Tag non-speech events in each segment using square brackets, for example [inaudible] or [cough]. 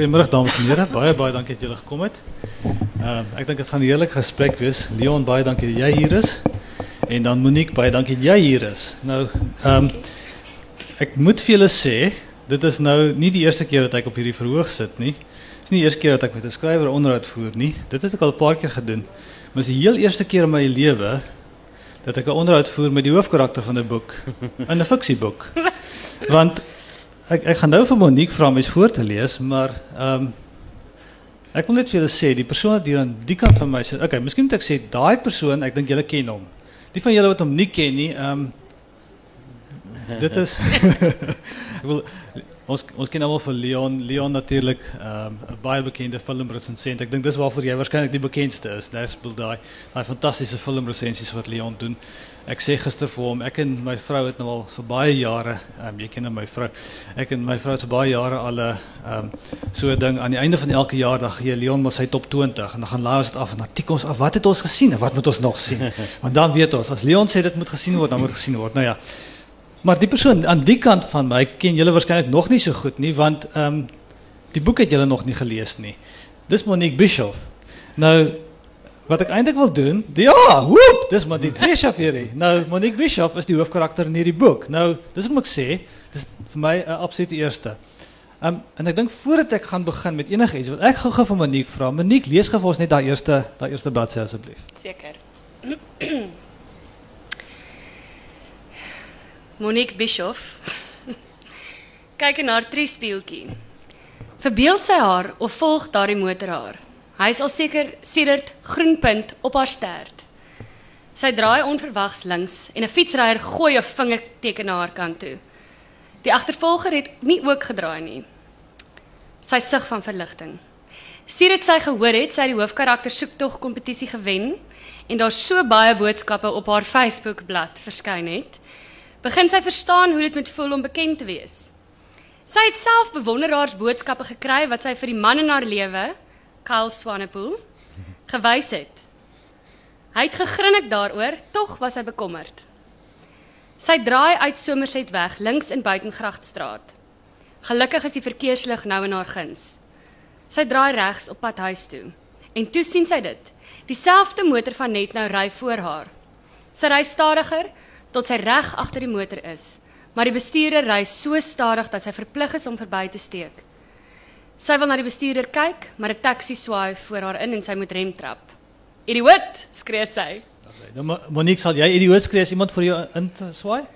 Goeiemôre dames en here. Baie baie dankie dat julle gekom het. Ehm uh, ek dink dit gaan 'n heerlike gesprek wees. Leon, baie dankie dat jy hier is. En dan Monique, baie dankie dat jy hier is. Nou ehm um, ek moet vir julle sê, dit is nou nie die eerste keer dat ek op hierdie verhoog sit nie. Dit is nie die eerste keer dat ek met 'n skrywer onderhoud voer nie. Dit het ek al 'n paar keer gedoen. Maar dit is die heel eerste keer in my lewe dat ek 'n onderhoud voer met die hoofkarakter van 'n boek, [laughs] 'n fiksieboek. Want ek ek gaan nou vir Monique vra om iets voor te lees, maar ehm um, ek wil net vir julle sê die persoon wat hier aan die kant van my sit. Okay, miskien moet ek sê daai persoon, ek dink julle ken hom. Die van julle wat hom nie ken nie, ehm um, dit is [laughs] ek wil ons ons ken almal vir Leon Leon natuurlik ehm, 'n um, baie bekende filmresensent. Ek dink dis waarvoor jy waarskynlik die bekendste is. Daar speel daai daai fantastiese filmresensies wat Leon doen. Ek sê gister vir hom, ek en my vrou het nou al vir baie jare, um, jy ken my vrou. Ek en my vrou het vir baie jare al 'n um, so 'n ding aan die einde van elke jaar dan gee Leon maar sy top 20 en dan gaan laai ons dit af en dan tik ons af wat het ons gesien en wat moet ons nog sien? [laughs] Want dan weet ons as Leon sê dit moet gesien word, dan moet gesien word. Nou ja. Maar die persoon aan die kant van my ken julle waarskynlik nog nie so goed nie want ehm um, die boek het julle nog nie gelees nie. Dis Monique Bischoff. Nou wat ek eintlik wil doen, die, ja, woep, dis Monique Bischoff hierdie. Nou Monique Bischoff is die hoofkarakter in hierdie boek. Nou, dis wat ek sê, dis vir my 'n uh, absolute eerste. Um, en ek dink voordat ek gaan begin met enigiets, wil ek gou-gou vir Monique vra. Monique, lees gou vir ons net daai eerste daai eerste bladsy asseblief. Seker. Monique Bischoff. Kyk in haar triespieeltjie. Verbeel sy haar of volg daardie motor haar? Hy is al seker sedert groenpunt op haar stert. Sy draai onverwags links en 'n fietsryer gooi 'n vingerteken na haar kant toe. Die agtervolger het nie ook gedraai nie. Sy sug van verligting. Sedert sy gehoor het sy die hoofkarakter soektog kompetisie gewen en daar so baie boodskappe op haar Facebook-blad verskyn het, begin sy verstaan hoe dit moet voel om bekend te wees. Sy het self bewonderaars boodskappe gekry wat sy vir die man in haar lewe, Kyle Swanepoel, gewys het. Hy het gegrinnik daaroor, tog was hy bekommerd. Sy draai uit Somerset weg links in Buitengrachtstraat. Gelukkig is die verkeerslig nou in haar guns. Sy draai regs op pad huis toe. En toe sien sy dit. Dieselfde motor van net nou ry voor haar. Sy ry stadiger, tot sy reg agter die motor is, maar die bestuurder ry so stadig dat sy verplig is om verby te steek. Sy wil na die bestuurder kyk, maar 'n taxi swaai voor haar in en sy moet rem trap. "Idioot!" skree sy. Nou Monique, sal jy idioot skree as iemand vir jou in swaai?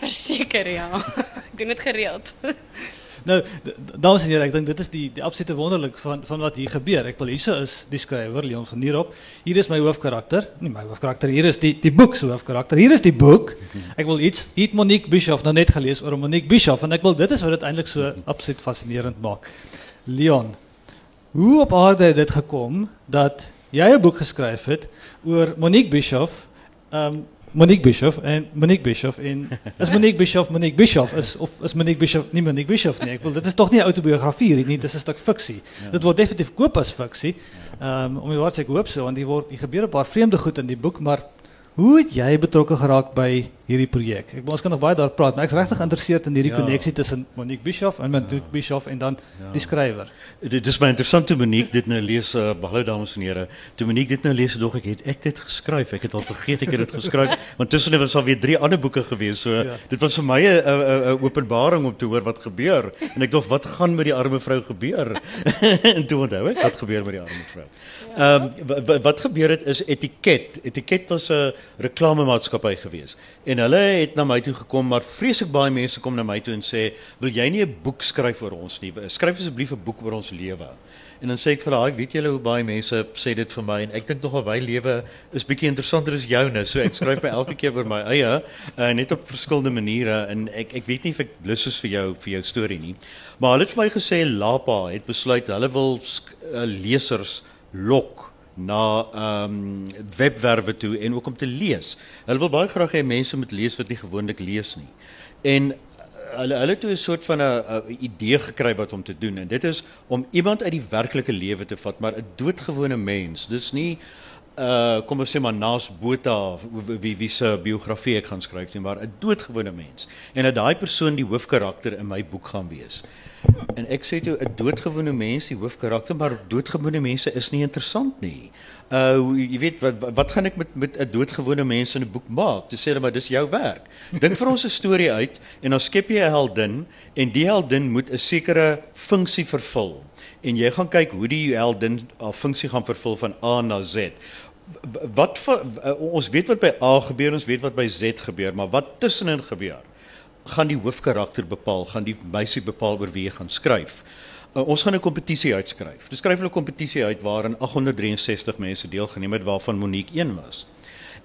Verseker ja. [laughs] Ek doen dit gereeld. Nou, dames en heren, ik denk dit is die, die absolute wonderlijk van, van wat hier gebeurt. Ik wil hier is die schrijver, Leon van Nierop. Hier is mijn hoofdkarakter. Niet mijn hoofdkarakter, hier is die, die boek hoofdkarakter. Hier is die boek. Ik wil iets, iets Monique Bischoff, nou net gelezen over Monique Bischoff. En ik wil, dit is wat het eindelijk zo absoluut fascinerend maakt. Leon, hoe op aarde is dit gekomen dat jij een boek geschreven hebt over Monique Bischoff... Um, Monique Bischoff en Monique Bischoff en is Monique Bischoff Monique Bischoff is of is Monique Bischoff nie Monique Bischoff nie. Ek wil dit is tog nie 'n autobiografie nie, dit is 'n stuk fiksie. Ja. Dit word definitief koop as fiksie. Ehm um, om jy wat ek hoop so want die word die gebeur 'n paar vreemde goed in die boek, maar Hoe het jy betrokke geraak by hierdie projek? Ek ons kan nog baie daar praat, maar ek's regtig geïnteresseerd in hierdie koneksie ja. tussen Monique Bischoff en Monique ja. Bischoff en dan ja. die skrywer. Dit is my interessant toe Monique dit nou lees, uh, hallo dames en here. Toe Monique dit nou lees, dog ek het ek dit geskryf. Ek het al vergeet ek het dit geskryf, [laughs] want tussen was al weer drie ander boeke gewees. So ja. dit was vir my 'n openbaring om te hoor wat gebeur en ek dog wat gaan met die arme vrou gebeur? [laughs] en toe onthou ek wat gebeur met die arme vrou. Ehm um, wat gebeur het is etiket. Etiket was 'n reklamemaatskappy gewees. En hulle het na my toe gekom, maar vreeslik baie mense kom na my toe en sê, "Wil jy nie 'n boek skryf oor ons nie? Skryf asseblief 'n boek oor ons lewe." En dan sê ek vir haar, "Weet julle hoe baie mense sê dit vir my en ek dink nogal my lewe is bietjie interessanter as joune, so ek skryf my elke keer oor my eie, uh, net op verskillende maniere en ek ek weet nie of ek lus is vir jou vir jou storie nie. Maar hulle het vir my gesê Lapa het besluit hulle wil uh, lesers lok na ehm um, webwerwe toe en ook om te lees. Hulle wil baie graag hê mense moet lees wat nie gewoonlik lees nie. En hulle hulle toe 'n soort van 'n idee gekry wat om te doen en dit is om iemand uit die werklike lewe te vat, maar 'n doodgewone mens. Dis nie uh kom ons sê maar naas Botha wie wie se biografie ek gaan skryf nie, maar 'n doodgewone mens. En dat daai persoon die hoofkarakter in my boek gaan wees. En ek sê toe 'n doodgewone mens die hoofkarakter, maar doodgewone mense is nie interessant nie. Uh jy weet wat wat gaan ek met met 'n doodgewone mens in 'n boek maak? Dis sê maar dis jou werk. Dink vir ons 'n storie uit en dan skep jy 'n heldin en die heldin moet 'n sekere funksie vervul. En jy gaan kyk hoe die heldin 'n funksie gaan vervul van A na Z wat vir, uh, ons weet wat by A gebeur, ons weet wat by Z gebeur, maar wat tussenin gebeur? Gaan die hoofkarakter bepaal, gaan die meisie bepaal oor wie jy gaan skryf. Uh, ons gaan 'n kompetisie uitskryf. Dis skryf hulle 'n kompetisie uit waarin 863 mense deelgeneem het waarvan Monique een was.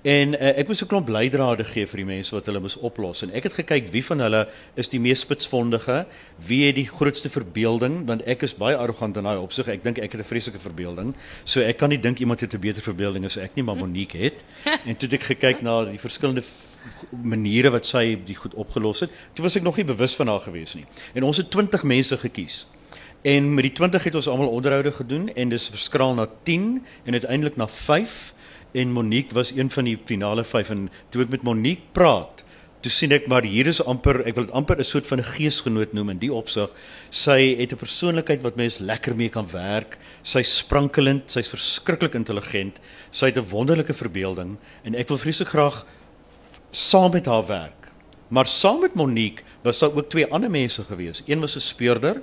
En uh, ek moes 'n klomp leidrade gee vir die mense wat hulle moes oplos en ek het gekyk wie van hulle is die mees spitsvondige, wie het die grootste verbeelding want ek is baie arrogant in daai opsig. Ek dink ek het 'n vreeslike verbeelding. So ek kan nie dink iemand het 'n beter verbeelding as ek nie, maar [laughs] Monique het. En toe het ek gekyk na die verskillende maniere wat sy die goed opgelos het. Toe was ek nog nie bewus van haar gewees nie. En ons het 20 mense gekies. En met die 20 het ons almal onderhoude gedoen en dis verskraal na 10 en uiteindelik na 5 en Monique was een van die finale 5 en toe ek met Monique praat toe sien ek maar hier is amper ek wil dit amper 'n soort van 'n geesgenoot noem in die opsig sy het 'n persoonlikheid wat mens lekker mee kan werk sy's sprankelend sy's verskriklik intelligent sy het 'n wonderlike verbeelding en ek wil vreeslik graag saam met haar werk. Maar saam met Monique was daar ook twee ander mense gewees. Een was 'n speurder,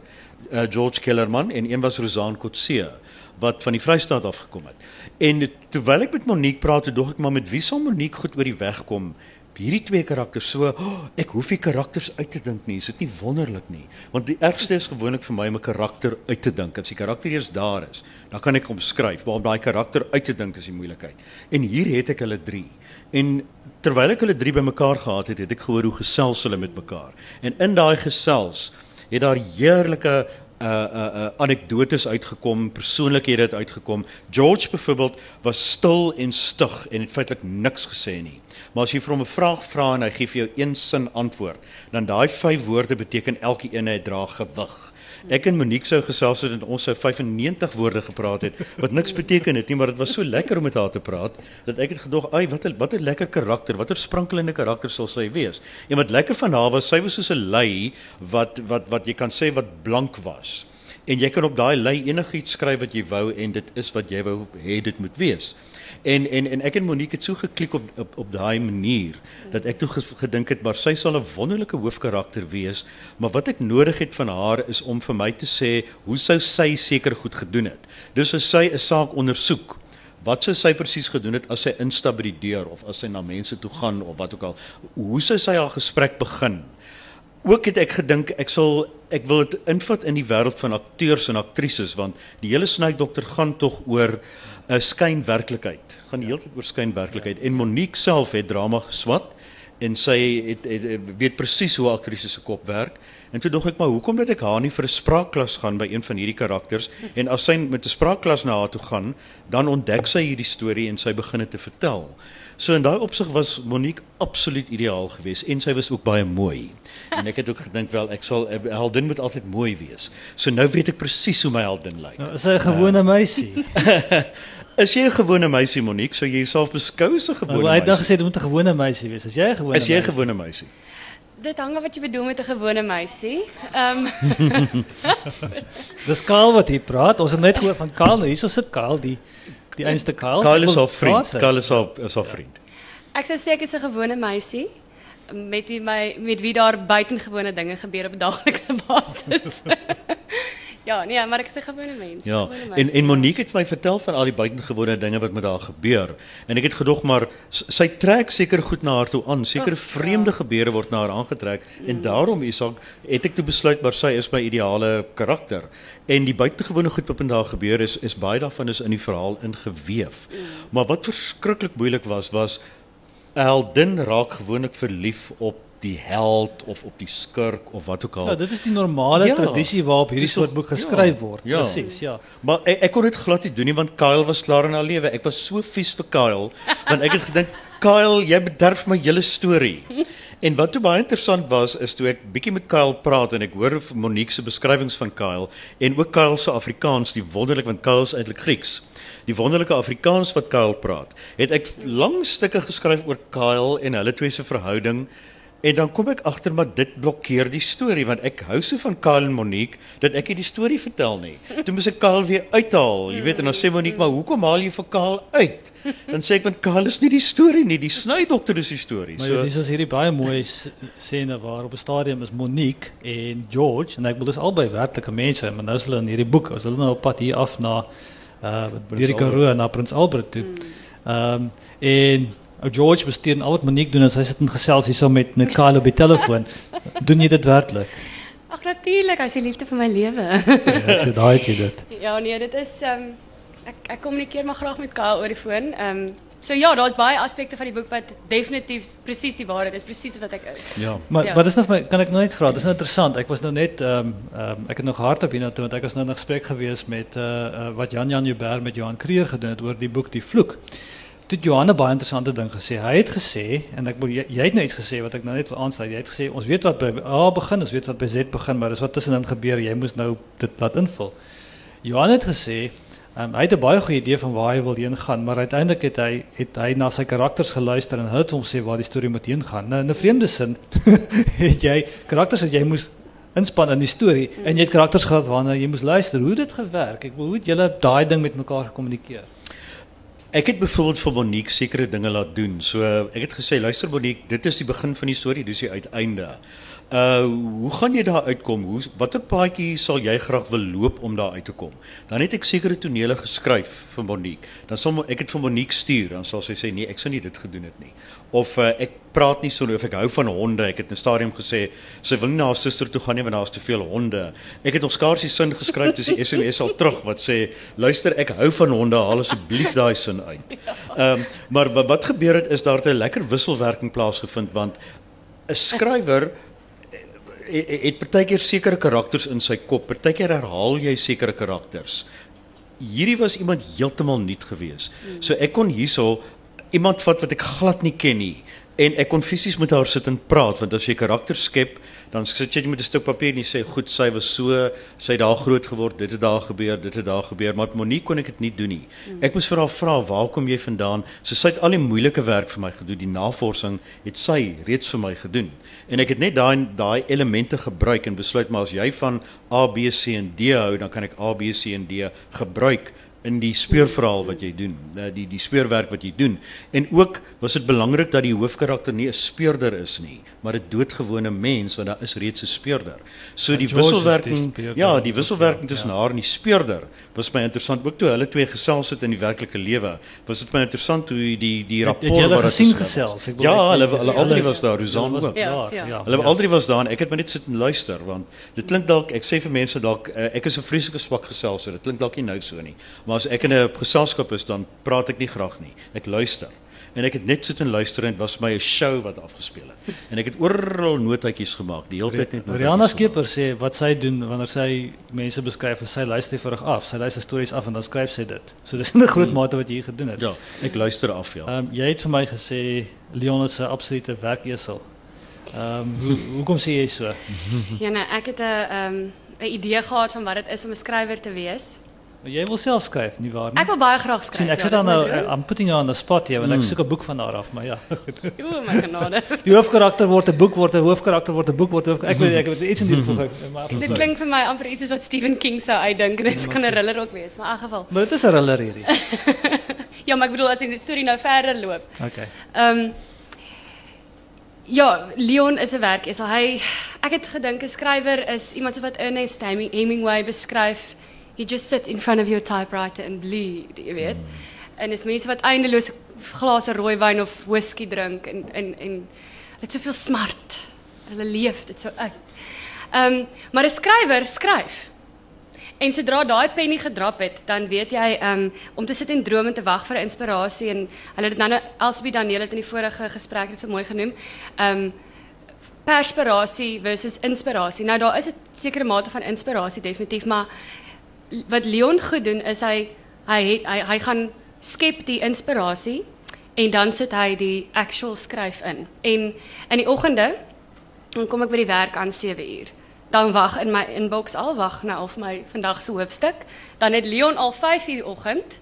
uh, George Kellerman en een was Rosaan Kotse wat van die Vrystaat af gekom het. En terwyl ek met Monique praat, dog ek maar met wie sal Monique goed oor die weg kom? Hierdie twee karakters so, oh, ek hoef nie karakters uit te dink nie. Is dit nie wonderlik nie? Want die ergste is gewoonlik vir my om 'n karakter uit te dink. As die karakter eers daar is, dan kan ek hom skryf, maar om daai karakter uit te dink is die moeilikheid. En hier het ek hulle 3. En terwyl ek hulle drie bymekaar gehad het, het ek gehoor hoe gesels hulle met mekaar. En in daai gesels het daar heerlike uh uh uh anekdotes uitgekom, persoonlikhede het uitgekom. George byvoorbeeld was stil en stug en het feitelik niks gesê nie. Maar as jy vir hom 'n vraag vra en hy gee vir jou een sin antwoord, dan daai vyf woorde beteken elke een het dra gewig. Ek en Monique sou gesels het en ons sou 95 woorde gepraat het wat niks beteken het nie, maar dit was so lekker om met haar te praat dat ek het gedog, "Ag, wat 'n wat 'n lekker karakter, watter sprankelende karakter sal sy wees." En wat lekker van haar was, sy was soos 'n lei wat wat wat jy kan sê wat blank was. En jy kan op daai lei enigiets skryf wat jy wou en dit is wat jy wou hê dit moet wees. En en en ek en Monique het so geklik op op, op daai manier dat ek toe gedink het maar sy sal 'n wonderlike hoofkarakter wees, maar wat ek nodig het van haar is om vir my te sê hoe sou sy seker goed gedoen het. Dus as sy 'n saak ondersoek, wat sou sy presies gedoen het as sy instap by die deur of as sy na mense toe gaan of wat ook al, hoe sou sy haar gesprek begin? Ook het ek gedink ek sal ek wil dit invat in die wêreld van akteurs en aktrises want die hele snydokter gaan tog oor 'n skynwerklikheid. Gaan die hele tyd oor skynwerklikheid en Monique self het drama geswat en sy het, het, het weet presies hoe 'n aktrise se kop werk. En toe dog ek maar hoekom dat ek haar nie vir 'n spraakklas gaan by een van hierdie karakters en as sy met 'n spraakklas na haar toe gaan, dan ontdek sy hierdie storie en sy begin dit te vertel. So in daai opsig was Monique absoluut ideaal geweest en sy was ook baie mooi. En ek het ook gedink wel ek sal heldin moet altyd mooi wees. So nou weet ek presies hoe my heldin lyk. Nou, is sy 'n gewone uh, meisie? [laughs] Is jy 'n gewone meisie Monique? Sou jy jouself beskou as 'n gewone meisie? Hy het dan gesê dit moet 'n gewone meisie wees. Is jy 'n gewone Is jy 'n gewone meisie? Dit hang af wat jy bedoel met 'n gewone meisie. Ehm um. [laughs] Dis Kaal wat hier praat. Ons het net gehoor van Kaal. Nou hier sit Kaal die die einste Kaal. Kaal is 'n vriend. Kaal is 'n is 'n vriend. Ek sou sê ek is 'n gewone meisie met wie my met wie daar buitengewone dinge gebeur op daaglikse [laughs] basis. Ja, nee, maar ek is 'n gewone mens. Ja. Gewone en en Monique het my vertel van al die buitengewone dinge wat met haar gebeur. En ek het gedog maar sy trek seker goed na haar toe aan. Seker vreemde ja. gebeure word na haar aangetrek mm. en daarom Isak het ek toe besluit maar sy is my ideale karakter. En die buitengewone goed wat met haar gebeur is is baie daarvan is in die verhaal ingeweef. Mm. Maar wat verskriklik moeilik was was Eldin raak gewoonlik verlief op die held of op die skurk of wat ook al. Ja, dit is die normale ja, tradisie waarop hierdie soort boek geskryf ja, word. Ja. Presies, ja. Maar ek, ek kon dit glad nie doen nie want Kyle was klaar in haar lewe. Ek was so vies vir Kyle want ek het gedink [laughs] Kyle, jy bederf my hele storie. En wat toe baie interessant was is toe ek bietjie met Kyle praat en ek hoor Monique se beskrywings van Kyle en ook Kyle se Afrikaans, die wonderlik want Kyle is eintlik Grieks. Die wonderlike Afrikaans wat Kyle praat. Het ek lang stukke geskryf oor Kyle en hulle twee se verhouding En dan kom ek agter maar dit blokkeer die storie want ek hou so van Karl en Monique dat ek nie die storie vertel nie. Toe moet ek Karl weer uithaal, jy weet en dan sê Monique maar hoekom haal jy vir Karl uit? Dan sê ek want Karl is nie die storie nie, die snydokter is die storie. Maar so dis is hierdie baie mooi scène waar op 'n stadium is Monique en George en ek bedoel dis albei werklike mense, maar nou is hulle in hierdie boek, as hulle nou op pad hier af na uh die Karoo na Prins Albert toe. Ehm um, en George bestuur al wat Monique doen as hy sit en gesels hierso met met Kyle op die telefoon. [laughs] doen jy dit werklik? Ag natuurlik, hy is die liefde van my lewe. ja, daai het jy dit. [laughs] Ja, nee, dit is ehm um, ek ek kommunikeer maar graag met Kyle oor die foon. Ehm um, so ja, daar's baie aspekte van die boek wat definitief presies die waarheid is, presies wat ek is. Ja. Maar ja. maar dis nog my kan ek nou net vra, dis nou interessant. Ek was nou net ehm um, ehm um, ek het nog hardop hiernatoe want ek was nou in gesprek gewees met uh, uh wat Jan Jan Joubert met Johan Kreer gedoen het oor die boek Die Vloek toe Johanna baie interessante ding gesê. Hy het gesê en ek jy, jy het nou iets gesê wat ek nou net wil aansluit. Jy het gesê ons weet wat by A begin, ons weet wat by Z begin, maar dis wat tussenin gebeur. Jy moes nou dit laat invul. Johanna het gesê um, hy het 'n baie goeie idee van waar hy wil heen gaan, maar uiteindelik het hy het hy na sy karakters geluister en hulle het hom sê waar die storie moet heen gaan. Nou in 'n vreemde sin [laughs] het jy karakters wat jy moes inspan in die storie en jy het karakters gehad waarna jy moes luister. Hoe het dit gewerk? Ek wil hoe het julle daai ding met mekaar gekommunikeer? Ek het byvoorbeeld vir Monique sekere dinge laat doen. So ek het gesê, luister Monique, dit is die begin van die storie, dis die uiteinde. Uh hoe gaan jy daar uitkom? Hoe watter paadjie sal jy graag wil loop om daar uit te kom? Dan het ek sekere tonele geskryf vir Monique. Dan sal ek dit vir Monique stuur, dan sal sy sê nee, ek sou nie dit gedoen het nie. Of uh, ek praat nie so of ek hou van honde. Ek het in stadium gesê sy wil nie na haar suster toe gaan nie want daar is te veel honde. Ek het nog skaars die sin geskryf dis die SMS al terug wat sê luister ek hou van honde, haal asseblief daai sin uit. Ehm um, maar wat gebeur het is daar 'n lekker wisselwerking plaasgevind want 'n skrywer het partykeer sekere karakters in sy kop. Partykeer herhaal jy sekere karakters. Hierdie was iemand heeltemal nuut geweest. So ek kon hierso iemand vat wat ek glad nie ken nie en ek kon fisies met haar sit en praat want as jy karakter skep dan sit jy met 'n stuk papier en jy sê goed sy was so sy het daar groot geword dit het daar gebeur dit het daar gebeur maar Monique kon ek dit nie doen nie. Ek moes vir haar vra waar kom jy vandaan? So sy het al die moeilike werk vir my gedoen die navorsing het sy reeds vir my gedoen. En ek het net daai daai elemente gebruik en besluit maar as jy van A B C en D hou dan kan ek A B C en D gebruik in die speurverhaal wat jy doen, eh, die die speurwerk wat jy doen. En ook was dit belangrik dat die hoofkarakter nie 'n speurder is nie, maar 'n doodgewone mens want daar is reeds 'n speurder. So die wisselwerking ja, die wisselwerking tussen ja. haar en die speurder was my interessant ook toe hulle twee gesels het in die werklike lewe. Was dit my interessant hoe die die rapport wat hulle gesien gesels. Ek ja, hulle hulle altyd was daar, Rosan ook. Ja, ja. ja. Hulle altyd was daar en ek het maar net sit en luister want dit klink dalk ek sê vir mense dalk uh, ek is 'n vreeslike swak geselser. Dit klink dalk nie nou so nie. Maar as ek in 'n geselskap is dan praat ek nie graag nie. Ek luister. En ek het net sit en luister en was my 'n show wat afgespeel het. En ek het oral notaatjies gemaak, die hele tyd net. Rihanna Skeper sê wat sy doen wanneer sy mense beskryf, sy luister vir af. Sy luister stories af en dan skryf sy dit. So dis 'n groot hmm. mate wat jy hier gedoen het. Ja, ek luister af, ja. Ehm um, jy het vir my gesê Leon is 'n absolute werkesel. Ehm um, hoe hoekom sê jy so? ja nee, ek het 'n ehm um, 'n idee gehad van wat dit is om 'n skrywer te wees. Maar jy wil self skryf, nie waar nie? Ek wil baie graag skryf. Sien, ek ja, sit dan nou I'm putting you on the spot hier, want mm. ek soek 'n boek van haar af, maar ja. [laughs] o, my genade. Die hoofkarakter word 'n boek word 'n hoofkarakter word 'n boek word ek weet ek het iets in die voeg. Dit klink vir my amper iets wat Stephen King sou uitdink. Dit kan 'n thriller ook wees, maar in geval. Maar dit is 'n thriller hierdie. [laughs] ja, maar ek bedoel as die storie nou verder loop. Okay. Ehm um, Ja, Leon is 'n werk. Is hy ek het gedink 'n skrywer is iemand wat Ernest Hemingway beskryf you just sit in front of your typewriter and bleed, jy weet. En dis mense wat eindeloos glase rooi wyn of whisky drink en en en het soveel smart. Hulle leef dit so uit. Ehm um, maar 'n skrywer skryf. En sodra daai pennie gedrap het, dan weet jy um, om te sit en droom en te wag vir inspirasie en hulle het nou Elsbie Daniel het in die vorige gesprek dit so mooi genoem. Um perspirasie versus inspirasie. Nou daar is 'n sekere mate van inspirasie definitief, maar wat Leon goed doen is hy het, hy gaan skep die inspirasie en dan sit hy die actual skryf in. En in die oggende dan kom ek by die werk aan 7 uur. Dan wag in my inbox al wag nou al vir my vandag se hoofstuk. Dan het Leon al 5 uur die oggend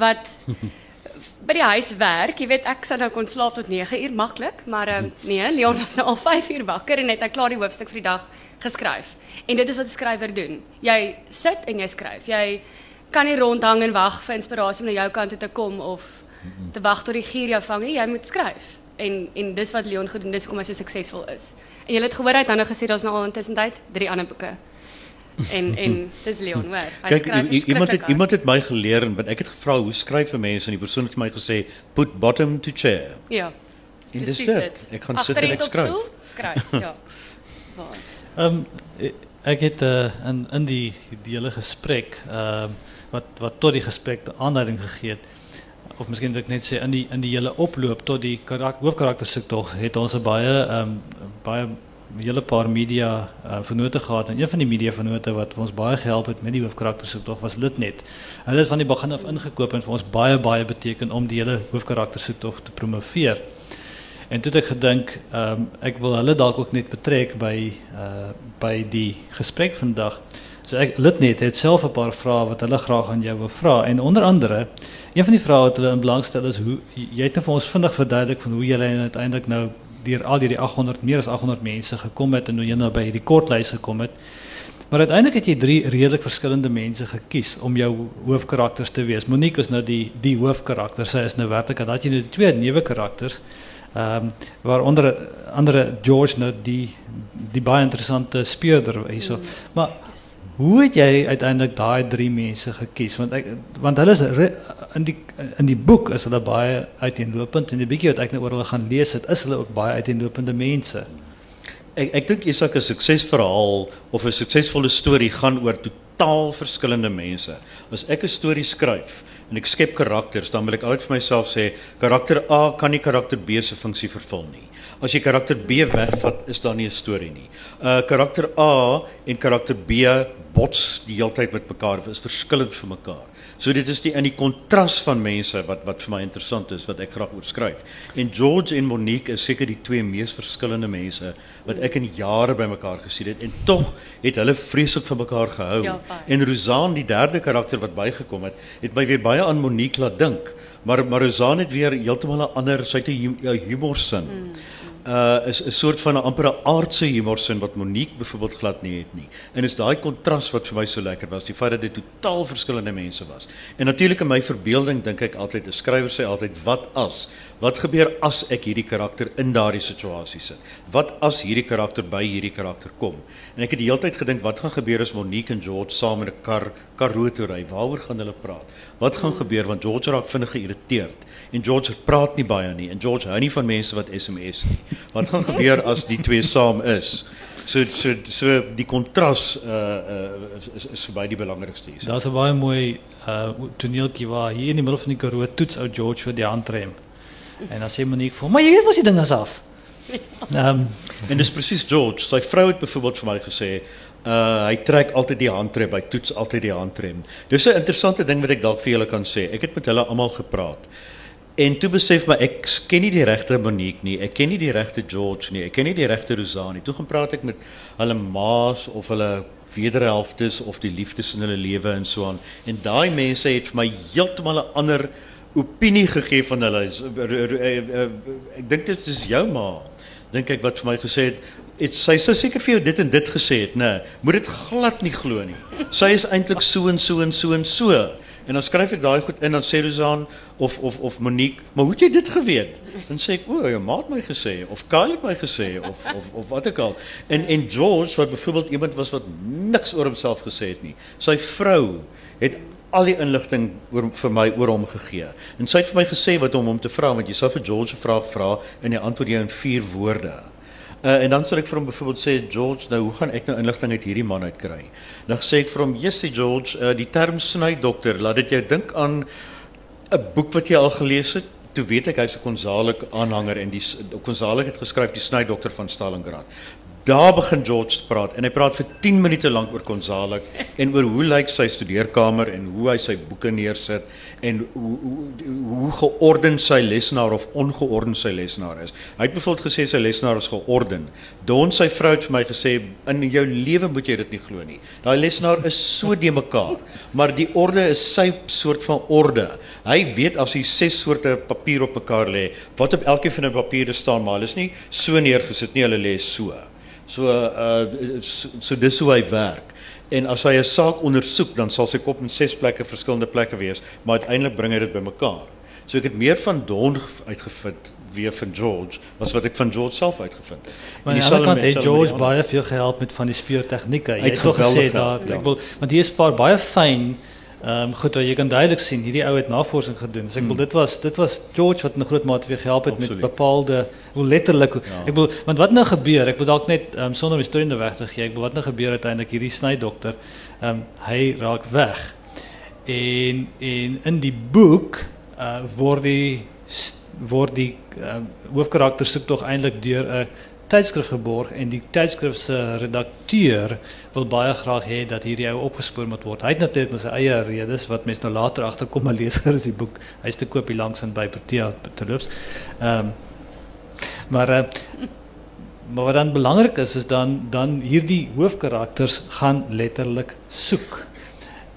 wat [laughs] by die huis werk. Jy weet ek sou nou kon slaap tot 9 uur maklik, maar ehm nee, Leon was nou al [laughs] 5 uur wakker en het hy klaar die hoofstuk vir die dag geskryf. En dit is wat 'n skrywer doen. Jy sit en jy skryf. Jy kan nie rondhang en wag vir inspirasie om na jou kant toe te kom of te wag tot die gier jou vang nie. Jy moet skryf. En en dis wat Leon gedoen, dis hoekom hy so suksesvol is. En jy het gehoor hy het nou gesê daar's nou al intussen tyd drie ander boeke. En en dis Leon, hoor. Hy Kyk, skryf iemand het iemand het my geleer en ek het gevra hoe skryf 'n mens en die persoon het vir my gesê put bottom to chair. Ja. En dis dit. dit. Ek gaan sit en ek skryf. stoel, Skryf, [laughs] ja. Waar. Ehm um, ek het uh, in in die die hele gesprek ehm wat wat tot die gesprek aanleiding gegee het of miskien wil ek net sê in die in die hele oploop tot die karakter hoofkarakter se tog het ons 'n baie ehm um, baie hele paar media uh, vennote gehad en een van die media vennote wat ons baie gehelp het met die hoofkarakter se tog was Litnet. Hulle het van die begin af ingekoop en vir ons baie baie beteken om die hele hoofkarakter se tog te promoveer. En toe het ek gedink, ehm um, ek wil hulle dalk ook net betrek by uh by die gesprek vandag. So ek Litnet het self 'n paar vrae wat hulle graag aan jou wil vra en onder andere een van die vrae wat hulle in belang stel is hoe jy het nou vir ons vinnig verduidelik van hoe jy uiteindelik nou deur al hierdie 800 meer as 800 mense gekom het en hoe jy nou by hierdie kortlys gekom het. Maar uiteindelik het jy drie redelik verskillende mense gekies om jou hoofkarakters te wees. Monique is nou die die hoofkarakter. Sy is nou en dan het jy nou twee neuwe karakters. Um, waaronder andere George nou die die baie interessante speurder. Maar hoe het jy uiteindelik daai drie mense gekies? Want ek want hulle is re, in die in die boek is hulle baie uiteenlopend en die bietjie wat ek nou oor hulle gaan lees het, is hulle ook baie uiteenlopende mense. Ek ek dink Isak 'n suksesverhaal of 'n suksesvolle storie gaan oor totaal verskillende mense. As ek 'n storie skryf en ek skep karakters, dan wil ek altyd vir myself sê karakter A kan nie karakter B se funksie vervul nie. As jy karakter B wegvat, is daar nie 'n storie nie. Uh karakter A en karakter B bots die hele tyd met mekaar, is verskillend vir mekaar. So dit is die in die kontras van mense wat wat vir my interessant is wat ek graag oor skryf. En George en Monique is seker die twee mees verskillende mense wat ek in jare bymekaar gesien het en tog het hulle vreeslik van mekaar gehou. Ja, en Rosanne, die derde karakter wat bygekom het, het my weer baie aan Monique laat dink. Maar maar Rosanne het weer heeltemal 'n ander, sy het 'n hu- 'n humorsin. Mm uh is 'n soort van 'n amper aardse humorsin wat Monique byvoorbeeld glad nie het nie. En is daai kontras wat vir my so lekker was, die feit dat dit totaal verskillende mense was. En natuurlik in my verbeelding dink ek altyd, 'n skrywer sê altyd wat as? Wat gebeur as ek hierdie karakter in daardie situasie sit? Wat as hierdie karakter by hierdie karakter kom? En ek het die hele tyd gedink wat gaan gebeur as Monique en George saam in 'n kar karoo toe ry? Waaroor gaan hulle praat? Wat gaan gebeur want George raak vinnig geïrriteerd en George praat nie baie nie en George hou nie van mense wat SMS nie. Wat gaan gebeur as die twee saam is? So so so die kontras uh uh is is, is vir my die belangrikste hier. Daar's 'n baie mooi uh toneeltjie waar hier in die middel van die Karoo toets ou George vir die handrem. En dan sê Monique vir hom, "Maar jy weet mos die ding is af." [laughs] Ehm um, En dis presies George. Sy vrou het byvoorbeeld vir my gesê, uh hy trek altyd die handrem, hy toets altyd die handrem. Dis 'n interessante ding wat ek dalk vir julle kan sê. Ek het met hulle almal gepraat. En toe besef my ek ken nie die regte Monique nie, ek ken nie die regte George nie, ek ken nie die regte Rosanne nie. Toe gaan praat ek met hulle ma's of hulle wederhelftes of die liefdes in hulle lewe en so aan. En daai mense het vir my heeltemal 'n ander opinie gegee van hulle. R- r- r- Ek dink dit is jou ma dink ek wat vir my gesê het het sy sou seker vir jou dit en dit gesê het nê moet dit glad nie glo nie. Sy is eintlik so en so en so en so. En dan skryf ek daai goed in dan sê Rosan of of of Monique maar hoe het jy dit geweet? Dan sê ek o jou ma het my gesê of Kyle het my gesê of of of wat ook al. En en George wat byvoorbeeld iemand was wat niks oor homself gesê het nie sy vrou het al die inligting oor vir my oor hom gegee. En sy het vir my gesê wat om hom te vra want jy sou vir George 'n vraag vra en hy antwoord jou in vier woorde. Uh, en dan sal ek vir hom byvoorbeeld sê George, nou hoe gaan ek nou inligting uit hierdie man uitkry? Dan sê ek vir hom, "Jessie George, uh, die term snydokter, laat dit jou dink aan 'n boek wat jy al gelees het." Toe weet ek hy's 'n Gonzalik aanhanger en die Gonzalik het geskryf die snydokter van Stalingrad. Daar begin George te praat en hy praat vir 10 minute lank oor Gonzalo en oor hoe lyk sy studeerkamer en hoe hy sy boeke neersit en hoe hoe, hoe geordend sy lesenaar of ongeordend sy lesenaar is. Hy het byvoorbeeld gesê sy lesenaar is geordend. Don sy vrou het vir my gesê in jou lewe moet jy dit nie glo nie. Daai lesenaar is so de mekaar, maar die orde is sy soort van orde. Hy weet as hy ses soorte papier op mekaar lê, wat op elkeen van die papiere staan, maar hulle is nie so neergesit nie, hulle lê so. So uh so, so dis hoe hy werk. En as hy 'n saak ondersoek, dan sal sy kop in ses plekke verskillende plekke wees, maar uiteindelik bring hy dit bymekaar. So ek het meer van Don uitgevind weer van George as wat ek van George self uitgevind het. Maar aan die ander kant het George baie veel gehelp met van die speurtegnieke. Jy het gesê dat ja. ek wil want hier is 'n paar baie fyn Ehm um, goed, jy kan duidelik sien hierdie ou het navorsing gedoen. So ek bedoel hmm. dit was dit was George wat 'n groot mate weer gehelp het Absoluut. met bepaalde hoe letterlik ja. ek bedoel want wat nou gebeur? Ek bedoel dalk net um, sonder om die storie in weg te gee. Ek bedoel wat nou gebeur uiteindelik hierdie snydokter, ehm um, hy raak weg. En en in die boek uh, word die word die um, hoofkarakter soek tog eintlik deur 'n tydskrif geborg en die redakteur wil baie graag hê dat hierdie ou opgespoor moet word. Hy het natuurlik sy eie redes wat mense nou later agterkom maar leser is die boek. Hy's te koop hier langs in by Protea terloops. Ehm maar uh, maar wat dan belangrik is is dan dan hierdie hoofkarakters gaan letterlik soek.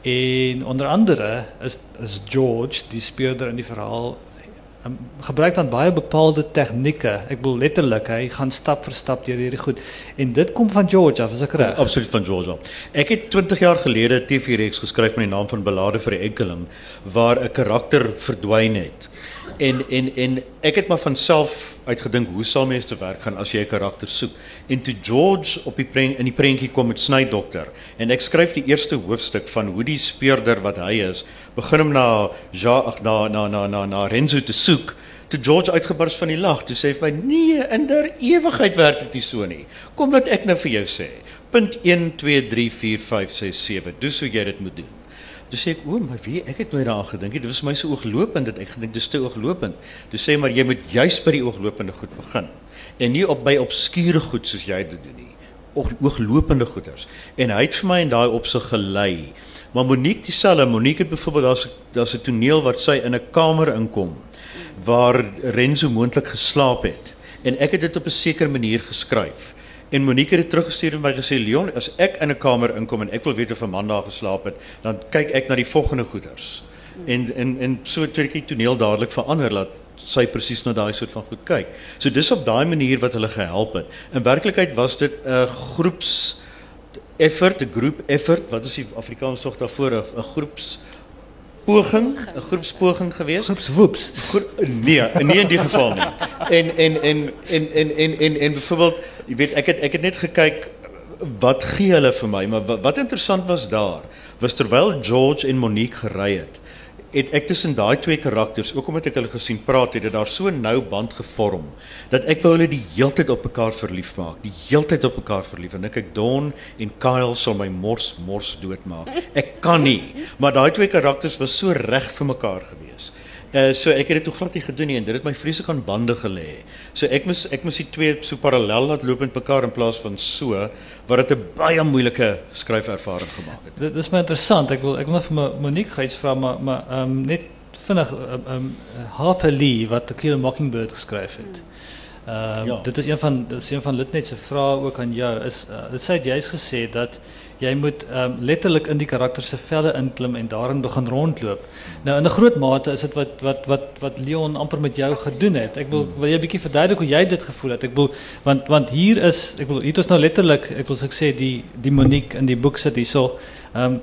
En onder andere is is George die speurder in die verhaal gebruik dan baie bepaalde tegnieke. Ek bedoel letterlik, hy gaan stap vir stap deur hierdie goed. En dit kom van George af, as ek reg. Absoluut van George. Ek het 20 jaar gelede TV-reeks geskryf met die naam van Belade vir die Enkeling waar 'n karakter verdwyn het. En en en ek het maar van self uitgedink hoe sal mense te werk gaan as jy 'n karakter soek. En toe George op die prent in die prentjie kom met snydokter en ek skryf die eerste hoofstuk van hoe die speurder wat hy is, begin hom na ja ag na na na na na Renzo te soek. Toe George uitgebars van die lag, toe sê hy vir my: "Nee, in der ewigheid werk dit nie so nie. Kom laat ek nou vir jou sê. Punt 1 2 3 4 5 6 7. Dis hoe jy dit moet doen." Toe sê ek, "O, maar wie? Ek het nooit gedink nie. Dit was my so ooglopend dat ek gedink dis te ooglopend." Toe sê maar jy moet juis by die ooglopende goed begin en nie op by obskure goed jy dit doen nie. Op ooglopende goeders. En hy het vir my in daai opsig gelei. Maar Monique dieselfde, Monique het byvoorbeeld daar's daar's 'n toneel wat sy in 'n kamer inkom waar Renzo moontlik geslaap het en ek het dit op 'n sekere manier geskryf. En Monique het teruggestuur en my gesê Leon, as ek in 'n kamer inkom en ek wil weet of 'n man daar geslaap het, dan kyk ek na die volgende goeders. En en en so ek die toneel dadelik verander laat sy presies na daai soort van goed kyk. So dis op daai manier wat hulle gehelp het. In werklikheid was dit 'n groeps effort, 'n groep effort, wat is die Afrikaans tog daarvoor 'n groeps poging, 'n groepspoging geweest. Groepswoeps. Nee, nee in die geval nie. En en en en en en en, en byvoorbeeld, jy weet ek het ek het net gekyk wat gee hulle vir my, maar wat, wat interessant was daar, was terwyl George en Monique gery het, het ek tussen daai twee karakters, ook omdat ek hulle gesien praat, het dit daar so nou band gevorm dat ek wou hulle die heeltyd op mekaar verlief maak, die heeltyd op mekaar verlief en ek ek Don en Kyle sal my mors mors doodmaak. Ek kan nie, maar daai twee karakters was so reg vir mekaar gewees. Uh so ek het dit toe glad nie gedoen nie en dit het my vreeslik aan bande gelê. So ek moes ek moes die twee so parallel laat loop met mekaar in plaas van so wat dit 'n baie moeilike skryfervaring gemaak het. Dit is my interessant. Ek wil ek wil vir Monique gou iets vra maar maar ehm um, net vinnig ehm um, Harper Lee wat The Kill Mockingbird geskryf het. Ehm um, ja. dit is een van dit is een van Litnet se vrae ook aan jou is uh, dit sê jy het gesê dat jy moet um, letterlik in die karakter se velle inklim en daarin begin rondloop. Nou in 'n groot mate is dit wat wat wat wat Leon amper met jou gedoen het. Ek wil hmm. wil jy 'n bietjie verduidelik hoe jy dit gevoel het. Ek wil want want hier is ek wil hier is nou letterlik ek wil sê die die Monique in die boek sit hierso. Ehm um,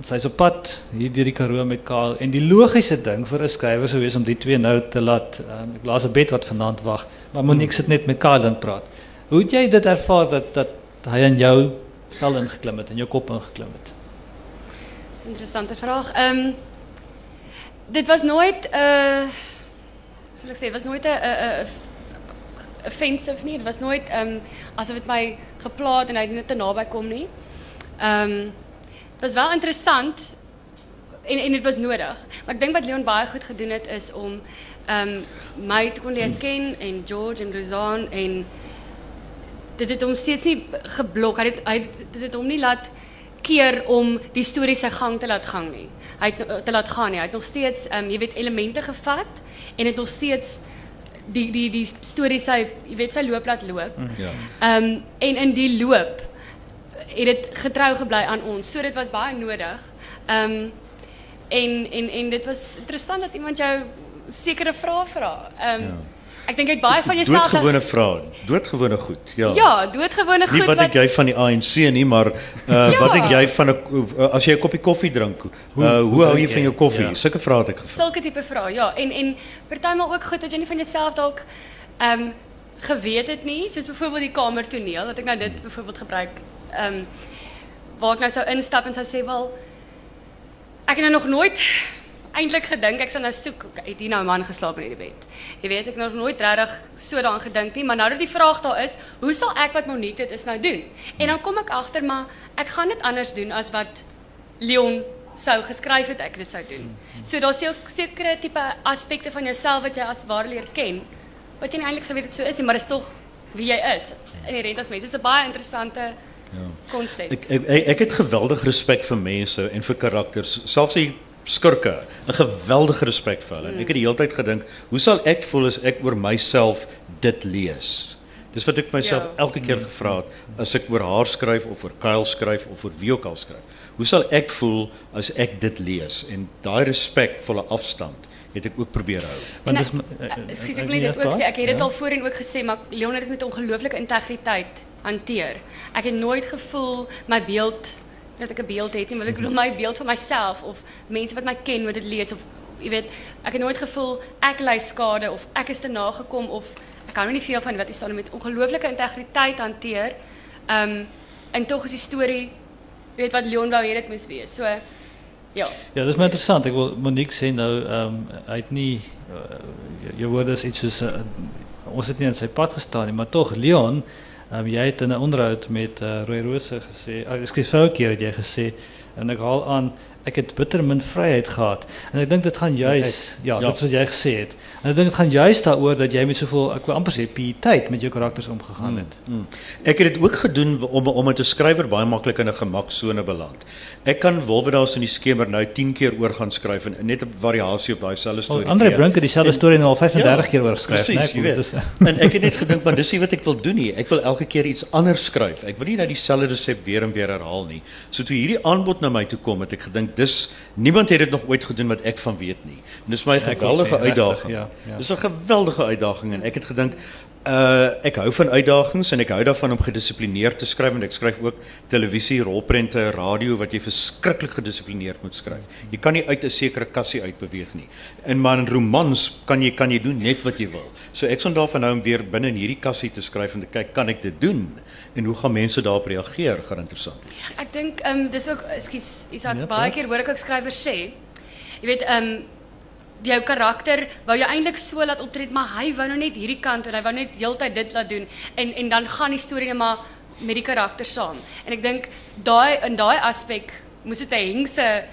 sy is op pad hier deur die Karoo met Kaal en die logiese ding vir 'n skrywer sou wees om die twee nou te laat um, ek laat 'n bed wat vanaand wag. Maar Monique sit net met Kaal en praat. Hoe het jy dit ervaar dat dat hy aan jou vel ingeklim het en jou kop ingeklim het? Interessante vraag. Ehm dit was nooit uh, sal ek sê, was nooit 'n 'n offensive nie. Dit was nooit ehm um, asof my geplaat en hy net te naby kom nie. Ehm was wel interessant en en was nodig. Maar ek dink wat Leon baie goed gedoen het is om ehm um, my te kon leer ken en George en Rosanne en dit het hom steeds nie geblok. Hy het hy het- dit het hom nie laat keer om die storie sy gang te laat gaan nie. Hy het te laat gaan nie. Hy het nog steeds ehm um, jy weet elemente gevat en het nog steeds die die die storie sy jy weet sy loop laat loop. Ja. Ehm um, en in die loop het dit getrou gebly aan ons. So dit was baie nodig. Ehm um, en en en dit was interessant dat iemand jou sekere vrae vra. Ehm um, Ja. Ek dink het baie van jouself Doodgewone vrae, doodgewone goed. Ja. Ja, doodgewone goed Nie wat ek jy van die ANC nie, maar uh [laughs] Ja. wat ek jy van 'n uh, as jy 'n koppie koffie drink, uh, hoe, hoe, hoe hou jy van jou koffie? Ja. Sulke vrae het ek gevra. sulke tipe vrae. Ja, en en partymal ook goed dat jy nie van jouself dalk ehm um, geweet het nie, soos byvoorbeeld die kamertoneel, dat ek nou dit byvoorbeeld gebruik ehm um, waar ek nou sou instap en sou sê wel ek het nou nog nooit eintlik gedink ek sal nou soek het hier nou 'n man geslaap in hierdie bed. Jy weet ek het nog nooit regtig so daaraan gedink nie, maar nou dat die vraag daar is, hoe sal ek wat Monique dit is nou doen? En dan kom ek agter maar ek gaan dit anders doen as wat Leon sou geskryf het ek dit sou doen. So daar's sek- sekere tipe aspekte van jouself wat jy as ware leer ken wat jy eintlik geweet het so is maar dit is tog wie jy is. Inherent as mens. Dit is 'n baie interessante konsep. Ek ek ek, ek het geweldig respek vir mense en vir karakters, selfs die skurke, 'n geweldige respek vir hulle. En ek het die hele tyd gedink, hoe sal ek voel as ek oor myself dit lees? Dis wat ek myself Ja. elke keer gevra het as ek oor haar skryf of oor Kyle skryf of oor wie ook al skryf. Hoe sal ek voel as ek dit lees? En daai respekvolle afstand het ek ook probeer hou. Want En dis ek- eh, ek- eh, Ekskuus eh, ek wil net dit ook sê. Ek het dit Ja. al voorheen ook gesê, maar Leon het met ongelooflike integriteit hanteer. Ek het nooit gevoel my beeld dat ek 'n beeld het nie, maar ek bedoel my beeld van myself of mense wat my ken wat dit lees of jy weet, ek het nooit gevoel ek ly skade of ek is te nagekom of ek kan nie veel van wat hier staan met ongelooflike integriteit hanteer. Um en tog is die storie weet wat Leon wou hê dit moes wees. So ja. Ja, dis maar interessant. Ek wil Monique sê nou ehm um, hy het nie uh, jou woorde is iets soos uh, ons het nie in sy pad gestaan maar tog Leon, um, jy het in 'n onderhoud met uh, Roy Rose gesê, uh, ekskuus vrou keer het jy gesê en ek haal aan ek het bitter min vryheid gehad. En ek dink dit gaan juis ja, Ja. dit wat jy gesê het. En ek dink dit gaan juis daaroor dat jy met soveel ek wil amper sê pietyd met jou karakters omgegaan het. Hmm. Ek het dit ook gedoen om om met 'n skrywer baie maklik in 'n gemaksone beland. Ek kan Wolwedaas in die skemer nou 10 keer oor gaan skryf en net 'n variasie op daai selfde Oh, storie. Andre gee. Brink het dieselfde storie nou al 35 Ja, keer oor geskryf, né? jy weet. [laughs] En ek het net gedink maar dis nie wat ek wil doen nie. Ek wil elke keer iets anders skryf. Ek wil nie nou dieselfde resep weer en weer herhaal nie. So toe hierdie aanbod na my toe kom, het ek gedink dis niemand het dit nog ooit gedoen wat ek van weet nie. En dis my ek ook geweldige uitdaging. ja, ja. Dis 'n geweldige uitdaging en ek het gedink uh ek hou van uitdagings en ek hou daarvan om gedissiplineerd te skryf en ek skryf ook televisie, rolprente, radio wat jy verskriklik gedissiplineerd moet skryf. Jy kan nie uit 'n sekere kassie uitbeweeg nie. In maar in romans kan jy kan jy doen net wat jy wil. So ek sal daarvan hou om weer binne in hierdie kassie te skryf en te kyk kan ek dit doen en hoe gaan mense daarop reageer? Gaan interessant. Ek dink ehm um, dis ook ekskuus Isak Ja, baie keer hoor ek ook skrywers sê jy weet ehm um, jou karakter wou jy eintlik so laat optree maar hy wou nou net hierdie kant en hy wou net heeltyd dit laat doen en en dan gaan die storie net maar met die karakter saam. En ek dink daai in daai aspek moes dit 'n hengse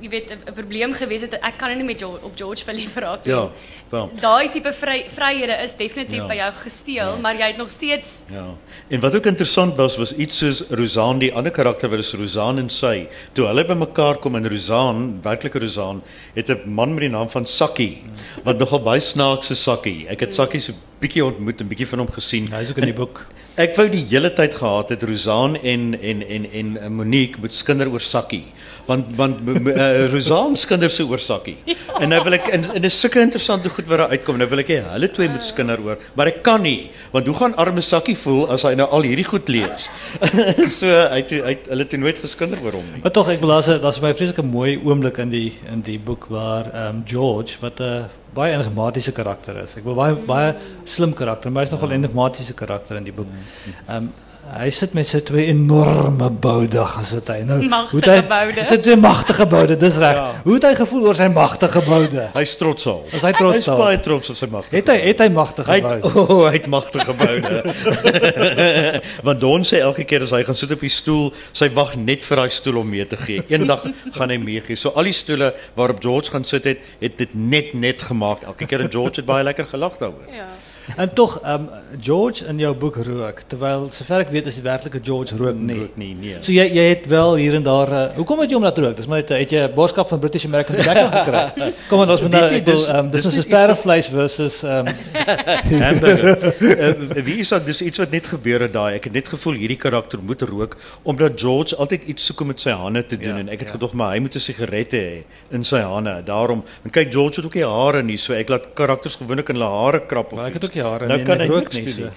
jy weet 'n probleem gewees het. Ek kan nie met jou op George [laughs] verlief raak nie. Ja, wel. Daai tipe vry, vryhede is definitief Ja. by jou gesteel, maar jy het nog steeds Ja. En wat ook interessant was was iets soos Rosaan, die ander karakter wat is Rosaan en sy. Toe hulle bymekaar kom in Rosaan, werklike Rosaan, het 'n man met die naam van Sakkie, wat nogal baie snaakse Sakkie. Ek het Sakkie so bietjie ontmoet en bietjie van hom gesien. Hy is ook in die boek. Ek wou die hele tyd gehad het Rosaan en en en en Monique moet skinder oor Sakkie. Want want uh, Rosaan skinder so oor Sakkie. En nou wil ek en, en sulke interessante goed wat daar uitkom. Nou wil ek hê hulle twee moet skinder oor, maar ek kan nie, want hoe gaan arme Sakkie voel as hy nou al hierdie goed lees? [laughs] so hy het, hy het hulle toe nooit geskinder oor hom nie. Maar tog ek 'n daar's 'n baie vreeslike mooi oomblik in die in die boek waar ehm um, George wat 'n baie enigmatiese karakter is. Ek wil baie baie slim karakter, maar hy's nogal enigmatiese karakter in die boek. Ehm um, hy sit met sy twee enorme boude gesit hy. Nou Magtige hoe het hy boude. Sy twee magtige boude, dis reg. Ja. Hoe het hy gevoel oor sy magtige boude? Hy's trots al. Is hy trots Hy's daarop? baie trots op sy magte. Het hy het hy magtige Hy het, boude? [laughs] oh, hy het magtige boude. [laughs] Want Don sê elke keer as hy gaan sit op die stoel, sy wag net vir daai stoel om mee te gee. Eendag [laughs] gaan hy meegee. So al die stoele waarop George gaan sit het, het dit net net gemaak. Elke keer en George het baie lekker gelag daaroor. ja. En tog, ehm um, George in jou boek rook, terwyl sover ek weet is die werklike George rook nie. Rook nie, nee. So jy jy het wel hier en daar uh, hoekom het jy om laat rook? Dis maar het, het jy 'n boodskap van British American Tobacco [laughs] gekry. Kom aan, ons moet nou Weet jy, ek wil dis- ehm um, dis dis is net soos perdevleis versus ehm um, [laughs] hamburger. uh, wie is dit? Dis iets wat net gebeur het daai. Ek het net gevoel hierdie karakter moet rook omdat George altyd iets soek om met sy hande te doen Ja, en ek het ja. gedog maar hy moet 'n sigaret hê in sy hande. Daarom, en kyk George het ook nie hare nie, so ek laat karakters gewoonlik in hulle hare krap of maar ek het iets. ook jare Nou kan en ek hy rook nie so.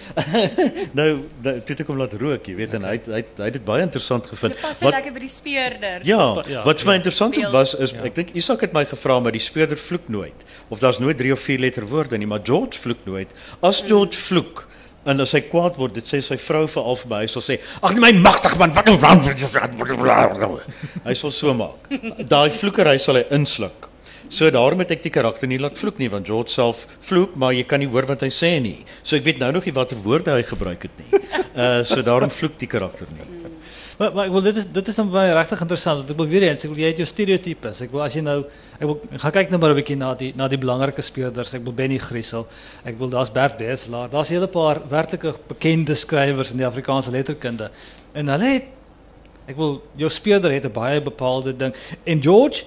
[laughs] nou, nou toe ek hom laat rook, jy weet, en hy hy het- hy het dit baie interessant gevind. Dit pas so lekker by die speurder. Ja, Ja, wat vir my ja. interessant Beeld. was is Ja. ek dink Isak het my gevra maar die speurder vloek nooit of daar's nooit 3 of 4 letter woorde nie, maar George vloek nooit. As George vloek en as hy kwaad word, dit sê sy vrou veral vir my, hy sal sê: "Ag nee my magtig man, wat [laughs] Hy sal so maak. Daai vloekery sal hy insluk. So daarom het ek die karakter nie laat vloek nie want George self vloek, maar jy kan nie hoor wat hy sê nie. So ek weet nou nog nie watter woorde hy gebruik het nie. Uh [laughs] so daarom vloek die karakter nie. Maar maar ek wil dit is dit is dan baie regtig interessant ek wil weer eens ek wil jy het jou stereotypes. Ek wil as jy nou ek wil ek gaan kyk nou maar 'n bietjie na die na die belangrike speurders. Ek wil Benny Griesel. Ek wil daar's Bert Beselaar. Daar's 'n hele paar werklike bekende skrywers in die Afrikaanse letterkunde. En hulle het ek wil jou speurder het 'n baie bepaalde ding en George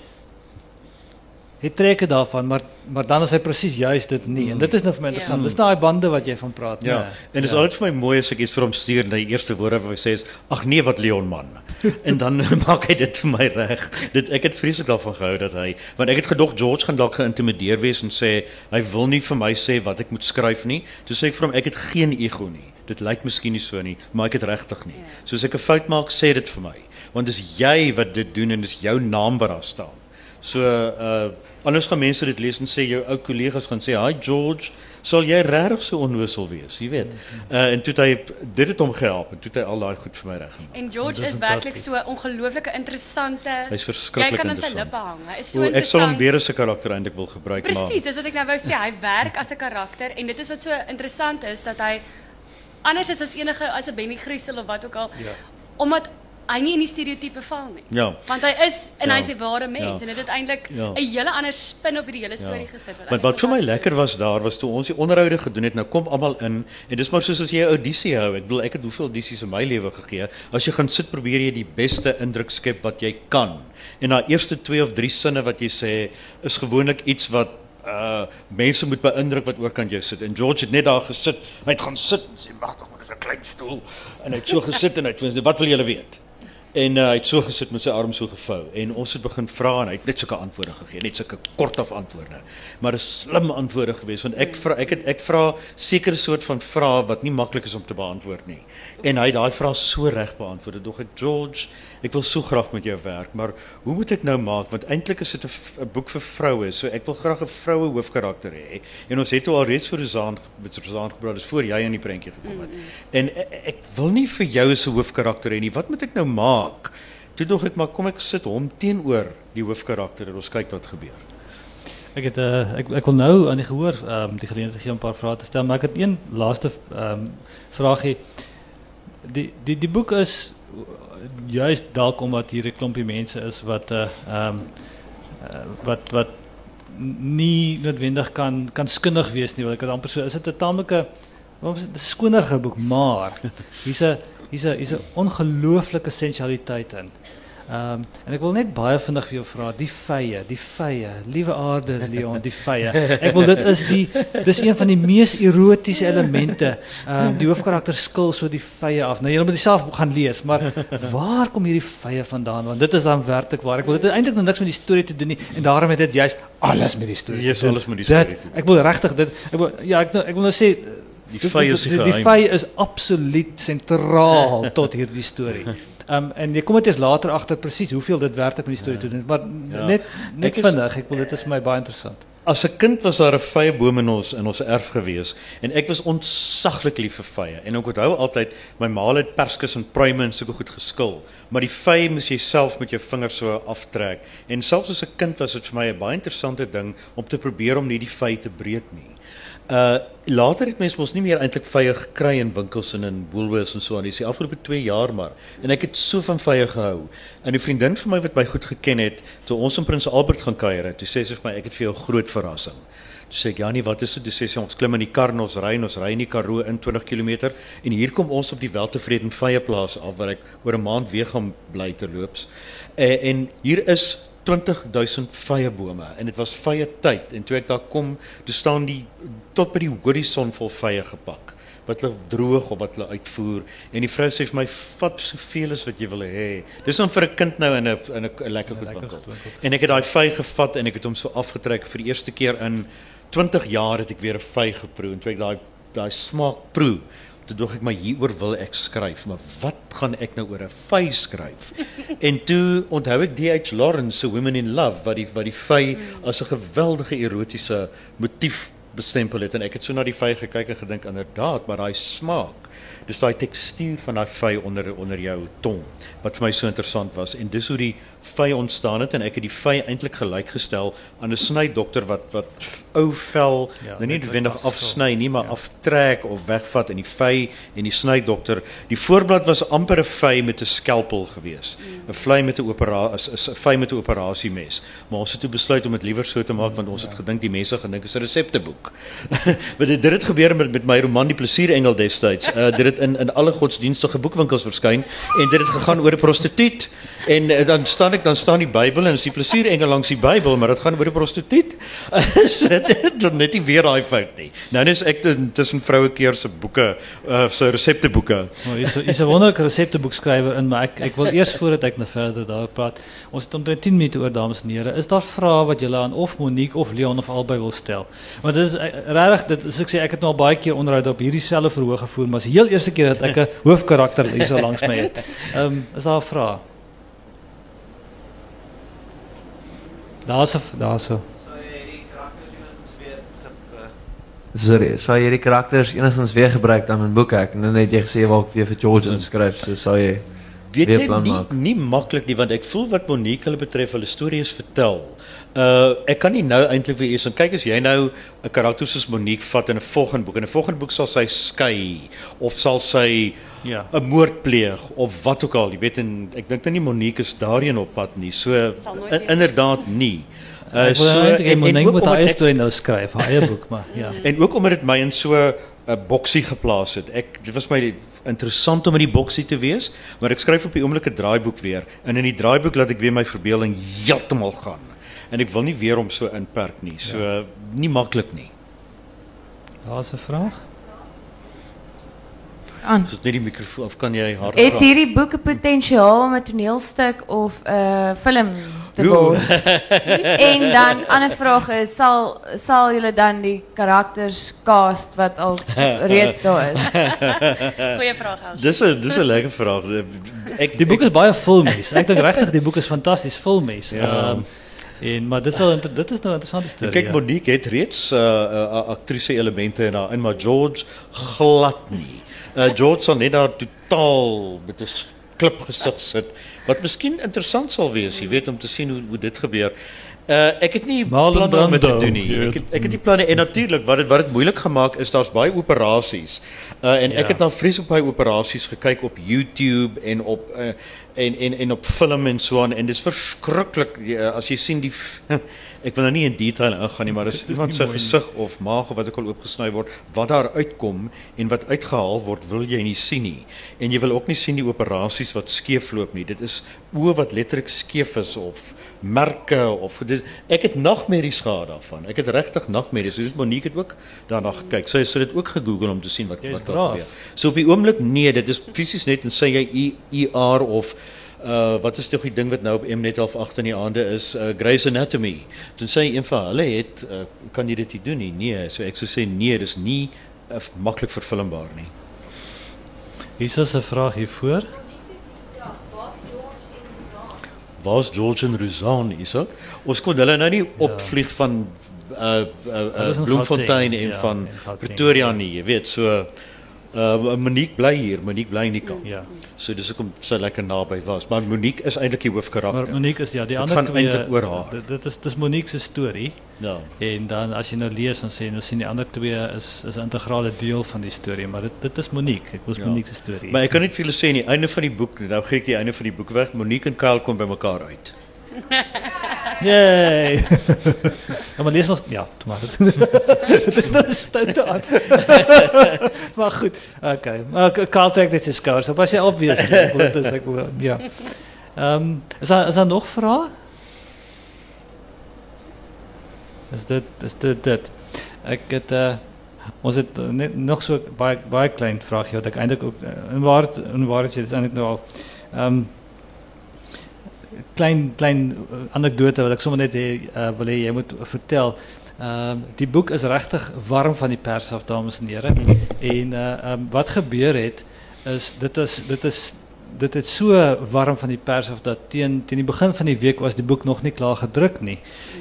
het trekke daarvan maar maar dan is hy presies juist dit nie en dit is nou vir my interessant. Ja. Dis daai bande wat jy van praat, Ja, nee. en dit is Ja. altyd vir my mooi as ek iets vir hom stuur en die eerste woorde wat hy sê is ag nee wat Leon man. [laughs] en dan [laughs] maak hy dit vir my reg. Dit ek het vreeslik daarvan gehou dat hy want ek het gedog George gaan dalk geïntimideer wees en sê hy wil nie vir my sê wat ek moet skryf nie. Toe sê ek vir hom ek het geen ego nie. Dit lyk miskien nie so nie, maar ek het regtig nie. So as ek 'n fout maak, sê dit vir my. Want dis jy wat dit doen en dis jou naam wat daar staan. So uh anders gaan mense dit lees en sê jou ou kollegas gaan sê, "Hi George, sal jy regtig so onwissel wees?" Jy weet. Uh en toe het hy dit het hom gehelp en toe het hy al daai goed vir my reggemaak. En George is is werklik so ongelooflike interessante. Hy's Jy verskriklik kan aan sy interessant. lippe hang. Hy is so O, ek sal interessant. hom weer as 'n karakter eintlik wil gebruik, Presies, dis wat ek nou wou sê. Hy werk as 'n karakter en dit is wat so interessant is dat hy anders is as enige as 'n Benny Griesel of wat ook al. Ja. Omdat hy nie in die stereotype val nie. ja. Want hy is en Ja. hy's 'n ware mens Ja. en dit het eintlik 'n Ja. hele ander spin op hierdie hele storie Ja. gesit Maar wat vir my lekker was daar was toe ons die onderhoude gedoen het, nou kom almal in en dis maar soos as jy 'n audisie hou. Ek bedoel ek het hoeveel audisies in my lewe gegee. As jy gaan sit probeer jy die beste indruk skep wat jy kan. En daai eerste 2 of 3 sinne wat jy sê is gewoonlik iets wat uh mense moet beïndruk wat oorkant jou sit. En George het net daar gesit. Hy het gaan sit en sê magtig, maar dis 'n klein stoel. En hy het so gesit en hy het wat wil julle weet? En uh, hy het so gesit met sy arm so gevou en ons het begin vra en hy het net sulke antwoorde gegee, net sulke kort af antwoorde. Maar dis slim antwoorde gewees want ek vra ek het ek vra sekere soort van vrae wat nie maklik is om te beantwoord nie. En hy het daai vrae so reg beantwoord. Dog ek George, ek wil so graag met jou werk, maar hoe moet ek nou maak want eintlik is dit 'n boek vir vroue, so ek wil graag 'n vroue hoofkarakter hê. En ons het al reeds vir Rosaan met Rosaan gepraat, dis voor jy in die prentjie gekom het. En ek, ek wil nie vir jou as 'n hoofkarakter hê nie. Wat moet ek nou maak? Toe dog ek maar kom ek sit hom teenoor die hoofkarakter en ons kyk wat gebeur. Ek het uh, ek ek wil nou aan die gehoor ehm um, die geleentheid gee om 'n paar vrae te stel, maar ek het een laaste ehm um, vraagie. Die die die boek is juist dalk omdat hier 'n klompie mense is wat uh ehm uh, wat wat nie noodwendig kan kan skinnig wees nie, want ek het amper so is dit 'n taamlike wat is 'n skoner boek, maar hier's 'n hier's 'n hier's 'n ongelooflike sensualiteit in. Ehm um, en ek wil net baie vinnig vir jou vra, die vye, die vye, liewe aarde Leon, die vye. Ek wil dit is die dis een van die mees erotiese elemente. Ehm um, die hoofkarakter skil so die vye af. Nou jy moet dit self gaan lees, maar waar kom hierdie vye vandaan? Want dit is dan werklik waar. Ek wil dit eintlik nog niks met die storie te doen nie en daarom het dit juist alles met die storie. Te doen. alles met die storie Dit- doen. Ek wil regtig dit ek wil ja, ek ek wil nou sê Die dit- vye is die die, die vye is absoluut sentraal tot hierdie storie. Um, en jy kom dit eers later agter presies hoeveel dit werklik met die storie te doen maar Ja. net net Ek vinnig, ek wil dit is vir my baie interessant. As 'n kind was daar 'n vye boom in ons in ons erf gewees en ek was ontsaglik lief vir vye en ek onthou altyd my ma het perskes en pruime en sulke goed geskil maar die vye moes jy self met jou vingers so aftrek en selfs as 'n kind was dit vir my 'n baie interessante ding om te probeer om nie die vye te breek nie. Uh later het mense mos nie meer eintlik vye gekry in winkels en in Woolworths en so aan. Dis die afgelope 2 jaar maar. En ek het so van vye gehou. En 'n vriendin van my wat my goed geken het, toe ons in Prins Albert gaan kuier, toe sê sy vir my ek het vir jou groot verrassing. Toe sê ek ja nee, wat is dit? Toe sê sy ons klim in die kar en ons ry en ons ry in die Karoo in 20 km en hier kom ons op die Weltevreden vye plaas af waar ek oor 'n maand weer gaan bly terloops. En, en hier is 20000 vye bome. En dit was vye tyd. En toe ek daar kom, toe staan die tot by die horison vol vye gepak wat hulle droog of wat hulle uitvoer. En die vrou sê vir my vat soveel as wat jy wil hê. Dis dan vir 'n kind nou in 'n in 'n lekker goedwinkel. En ek het daai vy gevat en ek het hom so afgetrek. Vir die eerste keer in 20 jaar het ek weer 'n vy geproe. En toe ek daai daai smaak proe toe dog ek maar hieroor wil ek skryf, maar wat gaan ek nou oor 'n vy skryf? [laughs] en toe onthou ek D.H. Lawrence se Women in Love wat die wat die vy as 'n geweldige erotiese motief bestempel het en ek het so na die vy gekyk en gedink inderdaad, maar daai smaak dis daai tekstuur van daai vy onder onder jou tong wat vir my so interessant was en dis hoe die vy ontstaan het en ek het die vy eintlik gelykgestel aan 'n snydokter wat wat ou vel Ja, nou nie noodwendig afsny nie maar Ja. aftrek of wegvat in die vy en die snydokter. Die voorblad was amper 'n vy met 'n skalpel gewees. 'n vlei met 'n operasie is 'n vy met 'n operasiemes. Maar ons het toe besluit om dit liewer so te maak want ons het gedink die mense gaan dink is 'n resepteboek. [laughs] Want dit dit het gebeur met met my roman die plesierengel destyds? Uh, dit het in in alle godsdienstige boekwinkels verskyn en dit het gegaan oor 'n prostituut en uh, dan staan ek dan staan die Bybel en is die plesierengel langs die Bybel maar dit gaan oor 'n prostituut [laughs] so dit [laughs] het net nie weer daai fout nie nou is ek tussen- tussen vroue keer se boeke uh, se resepteboeke Maar is is 'n wonderlike resepteboekskrywer in, maar ek ek wil eers voordat ek nou verder daaroor praat. Ons het omtrent 10 minute oor dames en here. Is daar vrae wat julle aan of Monique of Leon of albei wil stel? Want dit is eh, regtig dit is ek sê ek het nou al baie keer onderhoud op hierdie selfe verhoog gevoer, maar is heel eerste keer dat ek [laughs] 'n hoofkarakter hier so langs my het. Ehm um, is daar 'n vraag? Daar's 'n daar's 'n Sorry, sou jy die karakters enigstens weer gebruik dan in boeke? Ek nou net jy gesê jy wil weer vir George inskryf, so sou jy Weet Weer jy nie maak. nie maklik nie want ek voel wat Monique hulle betref hulle stories vertel. Uh ek kan nie nou eintlik weer eens en kyk as jy nou 'n karakter soos Monique vat in 'n volgende boek en 'n volgende boek sal sy skei of sal sy Ja. 'n moord pleeg of wat ook al, jy weet en ek dink nou nie Monique is daarheen op pad nie. So in, inderdaad nie. Uh Ek wil so eintlik hê Monique moet haar storie nou skryf, haar eie boek, maar ja. [laughs] En ook omdat dit my in so 'n boksie geplaas het. Ek dit was my interessant om in die boksie te wees, maar ek skryf op die oomblik 'n draaiboek weer en in die draaiboek laat ek weer my verbeelding heeltemal gaan. En ek wil nie weer hom so inperk nie. So ja. nie maklik nie. Daar's 'n vraag. Aan. Is dit net die mikrofoon of kan jy haar Het hierdie boek 'n potensiaal om 'n toneelstuk of 'n film te word? [laughs] en dan ander vraag is sal sal julle dan die karakters cast wat al reeds daar is? [laughs] Goeie vraag Els. Dis 'n dis 'n lekker vraag. Ek Die boek is baie filmies. Ek dink regtig die boek is fantasties filmies. Ja. Ehm en maar dit sal inter- dit is nou 'n interessante storie. Kyk ja. Monique het reeds uh, uh aktrise elemente in haar in maar George glad nie. Uh George sal net daar totaal met 'n klip gesig sit wat miskien interessant sal wees, jy weet om te sien hoe hoe dit gebeur. Uh ek het nie planne om dit te doen nie. jy Ek het ek het nie planne en natuurlik wat dit wat dit moeilik gemaak is, daar's baie operasies. Uh en Ja. ek het nou vreeslik baie operasies gekyk op YouTube en op uh, en en en op film en so aan en dit is verskriklik uh, as jy sien die [laughs] ek wil nou nie in detail ingaan nie, maar as iemand se gesig of maag of wat ook al oopgesny word, wat daar uitkom en wat uitgehaal word, wil jy nie sien nie. En jy wil ook nie sien die operasies wat skeefloop nie. Dit is oë wat letterlik skeef is of merke of dit ek het nagmerries gehad daarvan. Ek het regtig nagmerries. Dis Monique het ook daarna gekyk. Sy sy het dit ook gegoogel om te sien wat wat daar gebeur. So op die oomblik nee, dit is fisies net en sê jy ER of uh wat is tog die ding wat nou op Mnet half 8 in die aande is uh, Grey's Anatomy. Dan sê een van hulle het uh, kan jy dit nie doen nie. Nee, so ek sou sê nee, dis nie uh, maklik verfilmbaar nie. Hier is 'n vraag hiervoor. Waar's George en Rosanne hierso? Ons kon hulle nou nie opvlieg van uh, uh, uh Bloemfontein en ja, van. Pretoria nie, jy weet, so Uh Monique bly hier, Monique bly in die kamp. Ja. So dis hoekom sy lekker naby was. Maar Monique is eintlik die Maar hoofkarakter. Monique is ja, die Dit ander twee eintlik oor haar. Dit, dit is dis Monique se storie. Ja. En dan as jy nou lees dan sê jy nou sien die ander twee is is 'n integrale deel van die storie, maar dit dit is Monique. Ek was Ja. Monique se storie. Maar ek kan net vir julle sê aan die einde van die boek, nou gee ek die einde van die boek weg. Monique en Kyle kom by mekaar uit. [laughs] Yay. [laughs] ja, maar lees nog ja, toe maar dit. Dit is nou stout aan. [laughs] maar goed. Okay. Maar K- Karl trek dit sy skouers op. As jy obvious. Is ek wel- ja. Um, is daar is daar nog vrae? Is dit is dit dit. Ek het uh ons het net nog so baie baie klein vraagie wat ek eintlik ook uh, in waar in waar is dit eintlik nou al ehm um, klein klein uh, anekdote wat ek sommer net hê uh, wil hê jy moet vertel. Ehm die boek is regtig warm van die pers af dames en here. En uh um, wat gebeur het is dit is dit is dit het so warm van die pers af dat teen teen die begin van die week was die boek nog nie klaar gedruk nie.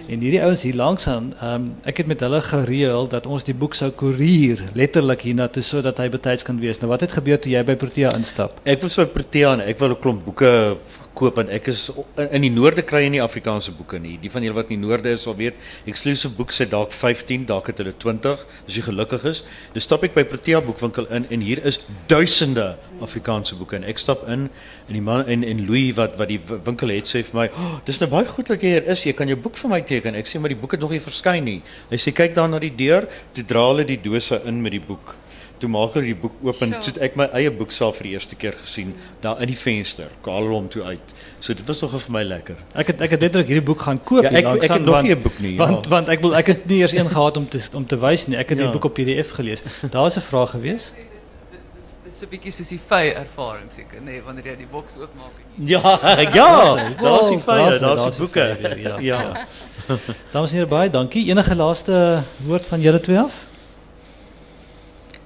En hierdie ouens hier langs aan ehm ek het met hulle gereël dat ons die boek sou koerier letterlik hiernatoe sodat hy betyds kan wees. Nou wat het gebeur toe jy by Protea instap? Ek was by Protea en ek wil 'n klomp boeke koop en ek is in die noorde kry jy nie Afrikaanse boeke nie. Die van julle wat in die noorde is sal weet, exclusive boek sê dalk 15, dalk het hulle 20 as jy gelukkig is. Dus stap ek by Protea boekwinkel in en hier is duisende Afrikaanse boeke en ek stap in en die man en en Louis wat wat die winkel het sê vir my, oh, "Dis nou baie goed dat jy hier is. Jy kan jou boek vir my teken." Ek sê, "Maar die boek het nog nie verskyn nie." Hy sê, "Kyk daar na die deur." Toe dra hulle die dose in met die boek. Toe maak hulle die boek oop en Sure. toe ek my eie boek self vir die eerste keer gesien daar in die venster. Kaal hom toe uit. So dit was nogal vir my lekker. Ek het ek het letterlik hierdie boek gaan koop Ja, ek- langs ek het nog want- nie 'n boek nie, ja. Want want ek wil ek het nie eers een gehad om te om te wys nie. Ek het Ja. die boek op PDF gelees. Daar's 'n vraag gewees. Dis dis 'n bietjie soos die vy ervaring seker, nê, nee, wanneer jy die boks oopmaak. en Ja, [laughs] ja, daar's die vye, daar's- die boeke. ja, Ja. ja. Dames en here baie dankie. Enige laaste woord van julle twee af?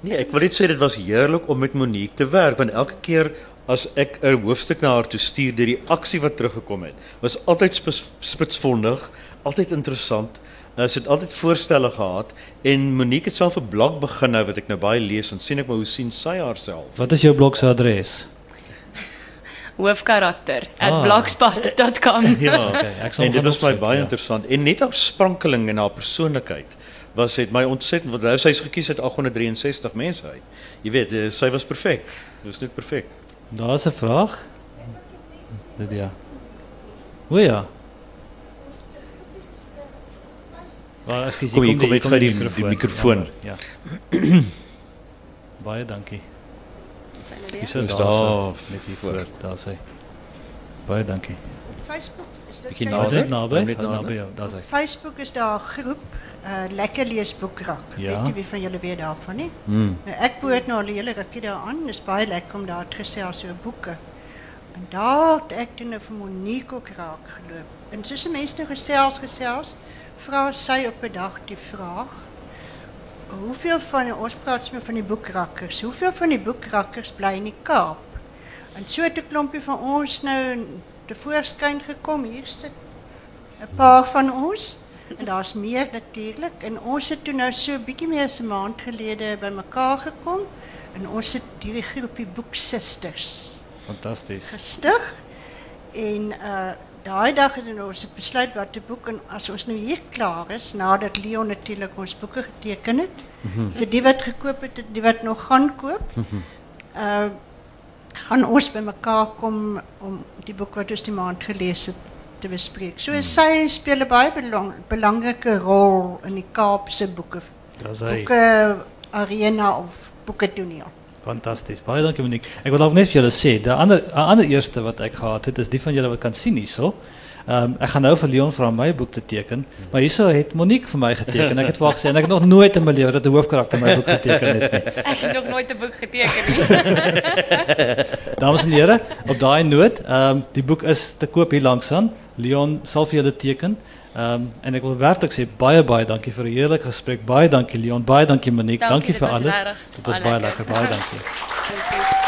Nee, ek wil net sê dit was heerlik om met Monique te werk want elke keer as ek 'n hoofstuk na haar toe stuur deur die aksie wat teruggekom het, was altyd spits, spitsvondig, altyd interessant. Uh, sy het altyd voorstelle gehad en Monique het self 'n blog begin nou wat ek nou baie lees en sien ek maar hoe sien sy haarself. Wat is jou blog se adres? Hoofkarakter Ah. @blogspot.com. [laughs] Ja, Okay, ek sal en dit was my baie ja. interessant en net haar sprankeling en haar persoonlikheid was het my ontsettend want nou sy's gekies uit 863 mense uit. Jy weet, eh, sy was perfek. Dit was net perfek. Daar's 'n vraag. Dit ja. O ja. Maar as jy Kom hier, kom net gou die- die mikrofoon. Ja. baie dankie. Dis Dis daar daar met die voor. daar sê. Baie dankie. Facebook is dit Bietjie kyk- nader. Net naby, naby jou, daar sê. Facebook is daar 'n groep lekker lees boekrak. Ja. Weet jy wie van julle weet daarvan nie? Mm. Nou, ek behoort nou al 'n hele rukkie daaraan. Dis baie lekker om daar te gesels oor boeke. En daar het ek toe nou vir Monique ook raak geloop. En soos 'n mens nou gesels gesels, vra sy op 'n dag die vraag: Hoeveel van ons praat sommer van die boekrakkers. Hoeveel van die boekrakkers bly in die Kaap? En so het 'n klompie van ons nou te voorskyn gekom. Hier sit 'n paar van ons. En daar's meer natuurlik. En ons het toe nou so 'n bietjie meer as 'n maand gelede bymekaar gekom en ons het hierdie groepie boeksusters Fantasties. gestig. En uh daai dag het ons het besluit wat te boek en as ons nou hier klaar is nadat Leon natuurlik ons boeke geteken het vir die wat gekoop het en die wat nog gaan koop. Uh gaan ons bymekaar kom om die boek wat ons die maand gelees het te bespreek. So sy speel 'n baie belang, belangrike rol in die Kaapse boeke Daar's hy. boeke arena of boeke toneel. Fantasties. Baie dankie Monique. Ek wil dalk net vir julle sê, die ander ander eerste wat ek gehad het is die van julle wat kan sien hierso. Ehm um, ek gaan nou vir Leon vra my boek te teken, maar hierso het Monique vir my geteken. Ek het vir gesê en ek het nog nooit in my lewe dat 'n hoofkarakter my boek geteken het nie. [laughs] Ek het nog nooit 'n boek geteken nie. [laughs] Dames en here, op daai noot, ehm um, die boek is te koop hier langs aan. Leon sal vir julle teken. Ehm um, en ek wil werklik sê baie baie dankie vir 'n heerlike gesprek. Baie dankie Leon, baie dankie Monique. Dankie, dit vir alles. Dit was baie baie lekker. Baie dankie. Dankie. [laughs]